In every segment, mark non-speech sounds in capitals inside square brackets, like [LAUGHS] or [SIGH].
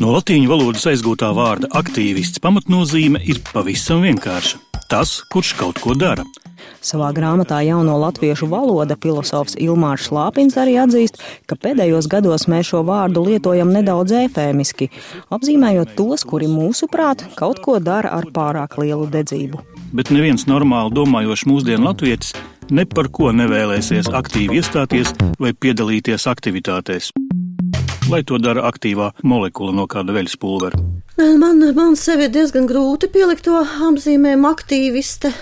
No latīņu valodas aizgūtā vārda aktīvists pamatnozīme ir pavisam vienkārša. Tas, kurš kaut ko dara. Savā grāmatā Jauno latviešu valoda filozofs Ilmārs Šlāpins arī atzīst, ka pēdējos gados mēs šo vārdu lietojam nedaudz efēmiski, apzīmējot tos, kuri mūsuprāt kaut ko dara ar pārāk lielu dedzību. Bet neviens normāli domājošs mūsdienu latvietis ne par ko nevēlēsies aktīvi iestāties vai piedalīties aktivitātēs lai to dara aktīvā molekula no kāda veļas pulvera? Man, man sevi ir diezgan grūti pielikt to apzīmējumu aktīviste.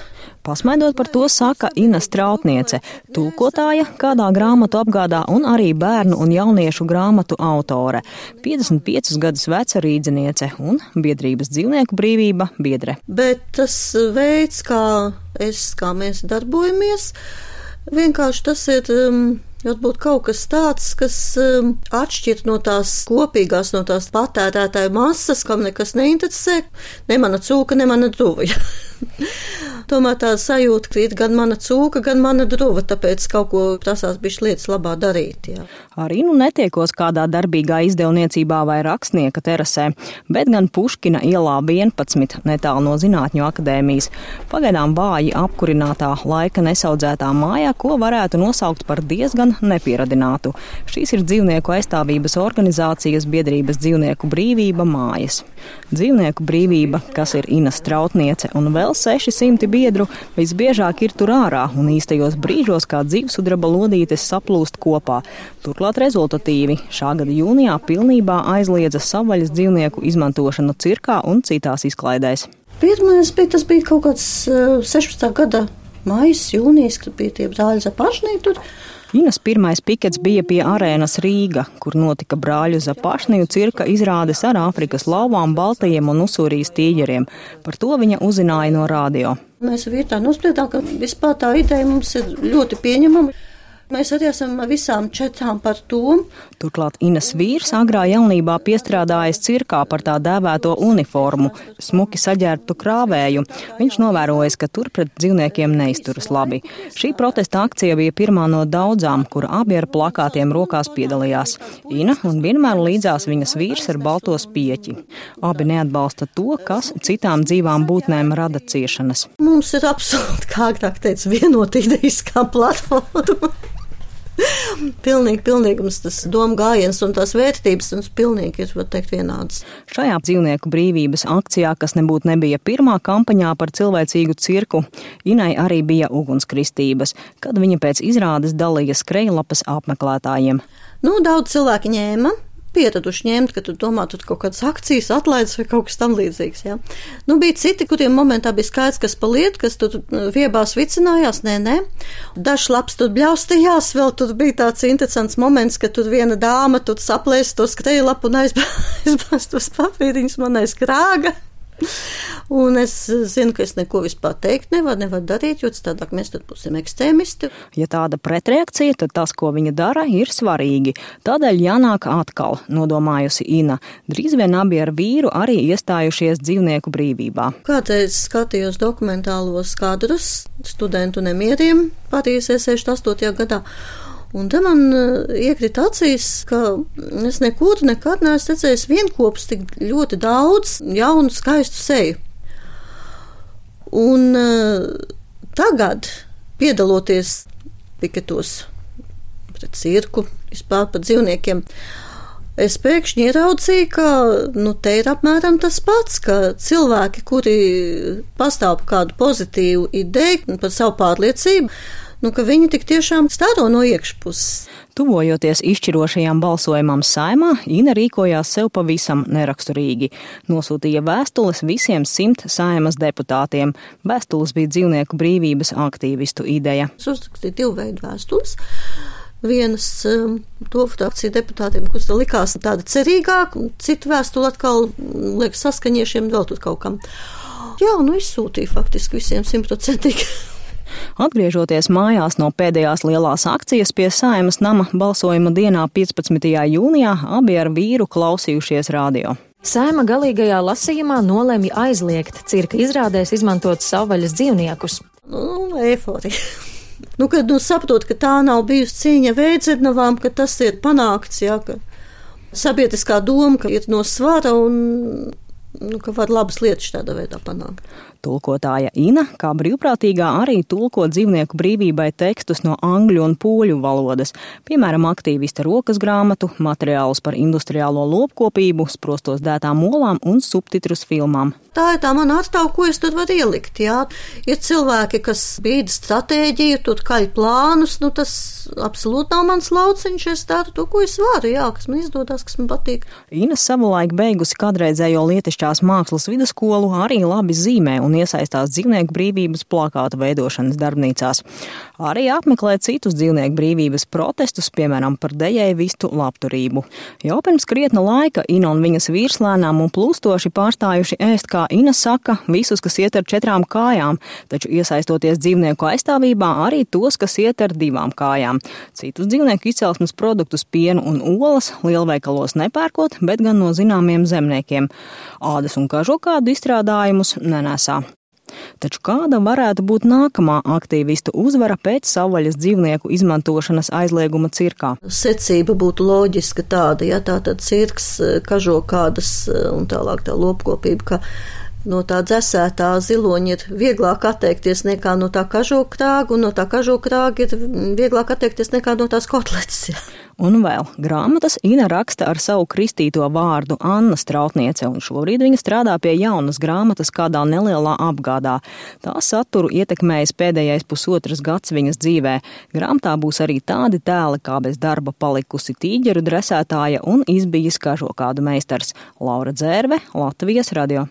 Pasmaidot par to, saka Ina Strautniece, tūkotāja, kādā grāmatu apgādā un arī bērnu un jauniešu grāmatu autore, 55 gadus veca rīdziniece un biedrības dzīvnieku brīvība biedre. Bet tas veids, kā es, kā mēs darbojamies, vienkārši tas ir. Um, Varbūt kaut kas tāds, kas um, atšķirt no tās kopīgās, no tās patērētāju masas, kam nekas neinteresē, ne mana cūka, ne mana duvja. [LAUGHS] Tomēr tā sajūta, ka ir gan mana cūka, gan mana druva, tāpēc kaut ko prasās bišķi lietas labā darīt. Jā. Arī nu netiekos kādā darbīgā izdevniecībā vai rakstnieka terasē, bet gan Puškina ielā 11 netālu no Zinātņu akadēmijas. Pagaidām vāji apkurinātā laika nesaudzētā mājā, ko varētu nosaukt par diezgan nepieradinātu. Šīs ir dzīvnieku aizstāvības organizācijas biedrības dzīvnieku brīvība mājas. Dzīvnieku brīvība, kas ir Ina Strautniece un vēl 600 biedru, visbiežāk ir tur ārā un īstajos brīžos kā dzīvesudraba lodītes saplūst kopā. Turklāt rezultatīvi šā gada jūnijā pilnībā aizliedza savvaļas dzīvnieku izmantošanu cirkā un citās izklaidēs. Pirmais bija tas bija kaut kāds uh, 16. gada maijs, jūnijas, kad bija tie brāļi zapašnī tur. Inas pirmais pikets bija pie arēnas Rīga, kur notika brāļu zapašniju cirka izrādes ar Āfrikas lauvām, baltajiem un usūrijas tīģeriem. Par to viņa uzzināja no radio. Mēs vietā nospriedām, ka vispār tā ideja mums ir ļoti pieņemama. Mēs arī esam visām četrām par to. Turklāt Ines vīrs agrā jaunībā piestrādājis cirkā par tā dēvēto uniformu, smuki saģērbtu krāvēju. Viņš novērojis, ka tur pret dzīvniekiem neizturas labi. Šī protesta akcija bija pirmā no daudzām, kur abi ar plakātiem rokās piedalījās. Ina un vienmēr līdzās viņas vīrs ar balto spieķi. Abi neatbalsta to, kas citām dzīvām būtnēm rada ciešanas. Mums ir absolūti, kā agrāk teica, vienota idejiskā platforma. [LAUGHS] pilnīgi, pilnīgi mums tas doma gājiens un tās vērtības mums pilnīgi ir, var teikt, vienādas. Šajā dzīvnieku brīvības akcijā, kas nebūtu nebija pirmā kampaņā par cilvēcīgu cirku, Inai arī bija ugunskristības, kad viņa pēc izrādes dalīja skrejlapas apmeklētājiem. Nu, daudz cilvēki ņēma, pieraduši ņemt, ka tu domā, tur kaut kādas akcijas atlaides vai kaut kas tam līdzīgs. Ja? Nu, bija citi, kuriem momentā bija skaidrs, kas paliet, kas tur uh, viebās vicinājās, nē, nē. Dažs labs tur bļaustījās, vēl tur bija tāds interesants moments, ka tur viena dāma tur saplēs to skrejlapu un [LAUGHS] aizbāz tos papīriņus man aiz krāga. Un es zinu, ka es neko vispār teikt nevaru, nevaru darīt, jo tādāk mēs tad būsim ekstrēmisti. Ja tāda pretreakcija, tad tas, ko viņa dara, ir svarīgi. Tādēļ jānāk atkal, nodomājusi Ina. Drīz vien abi ar vīru arī iestājušies dzīvnieku brīvībā. Kādreiz skatījos dokumentālos kadrus studentu nemieriem Parīzē 68. gadā. Un te man eh, iekrita acīs, ka es nekur nekad neesmu redzējis vienopus tik ļoti daudz jaunu, skaistu seju. Un uh, tagad, piedaloties piketos pret cirku, vispār par dzīvniekiem, es pēkšņi ieraudzīju, ka nu, te ir apmēram tas pats, ka cilvēki, kuri pastāv par kādu pozitīvu ideju, par savu pārliecību, nu, ka viņi tik tiešām stāro no iekšpuses. Tuvojoties izšķirošajam balsojumam saimā, Ina rīkojās sev pavisam neraksturīgi. Nosūtīja vēstules visiem simt saimas deputātiem. Vēstules bija dzīvnieku brīvības aktīvistu ideja. Es uzrakstīju divu veidu vēstules. Vienas um, to frakciju deputātiem, kas likās tāda cerīgāka, un citu vēstuli atkal liekas saskaņiešiem vēl tur kaut kam. Jā, nu izsūtīju faktiski visiem simtprocentīgi. [LAUGHS] Atgriežoties mājās no pēdējās lielās akcijas pie saimas nama balsojuma dienā 15. jūnijā, abi ar vīru klausījušies radio. Sēma galīgajā lasījumā nolēma aizliegt cirka izrādēs izmantot savvaļas dzīvniekus. Nu, eforija. Nu, kad nu, saprot, ka tā nav bijusi cīņa veidzernavām, ka tas ir panākts, jā, ka sabiedriskā doma, ka ir no svara un nu, ka var labas lietas tādā veidā panākt. Tulkotāja Ina, kā brīvprātīgā, arī tulko dzīvnieku brīvībai tekstus no angļu un poļu valodas, piemēram, aktīvista rokas grāmatu, materiālus par industriālo lopkopību, sprostos dētām olām un subtitrus filmām. Tā ir tā mana atstāva, ko es tur varu ielikt. Jā. Ir cilvēki, kas bīda stratēģiju, tur kaļ plānus, nu tas absolūti nav mans lauciņš. Es daru to, ko es varu, jā, kas man izdodas, kas man patīk. Ina savulaik beigusi kādreizējo lietišķās mākslas vidusskolu arī labi zīmē un iesaistās dzīvnieku brīvības plakātu veidošanas darbnīcās. Arī apmeklē citus dzīvnieku brīvības protestus, piemēram, par dejēvistu labturību. Jau pirms krietna laika Ina un viņas vīrs lēnām un plūstoši pārstājuši ēst, kā Ina saka, visus, kas iet ar četrām kājām, taču iesaistoties dzīvnieku aizstāvībā arī tos, kas iet ar divām kājām. Citus dzīvnieku izcelsmes produktus, pienu un olas lielveikalos nepērkot, bet gan no zināmiem zemniekiem. Ādas un kažokādu izstrādājumus nenesā. Taču kāda varētu būt nākamā aktīvistu uzvara pēc savvaļas dzīvnieku izmantošanas aizlieguma cirkā? Secība būtu loģiska tāda, ja tā tad cirks, kažokādas un tālāk tā lopkopība, ka no tā dzēsētā ziloņa ir vieglāk atteikties nekā no tā kažokrāga, un no tā kažokrāga ir vieglāk atteikties nekā no tās kotletes. Un vēl grāmatas Ina raksta ar savu kristīto vārdu Anna Strautniece, un šobrīd viņa strādā pie jaunas grāmatas kādā nelielā apgādā. Tā saturu ietekmējas pēdējais pusotras gads viņas dzīvē. Grāmatā būs arī tādi tēli, kā bez darba palikusi tīģeru dresētāja un izbijis kažokādu meistars Laura Dzērve, Latvijas radio.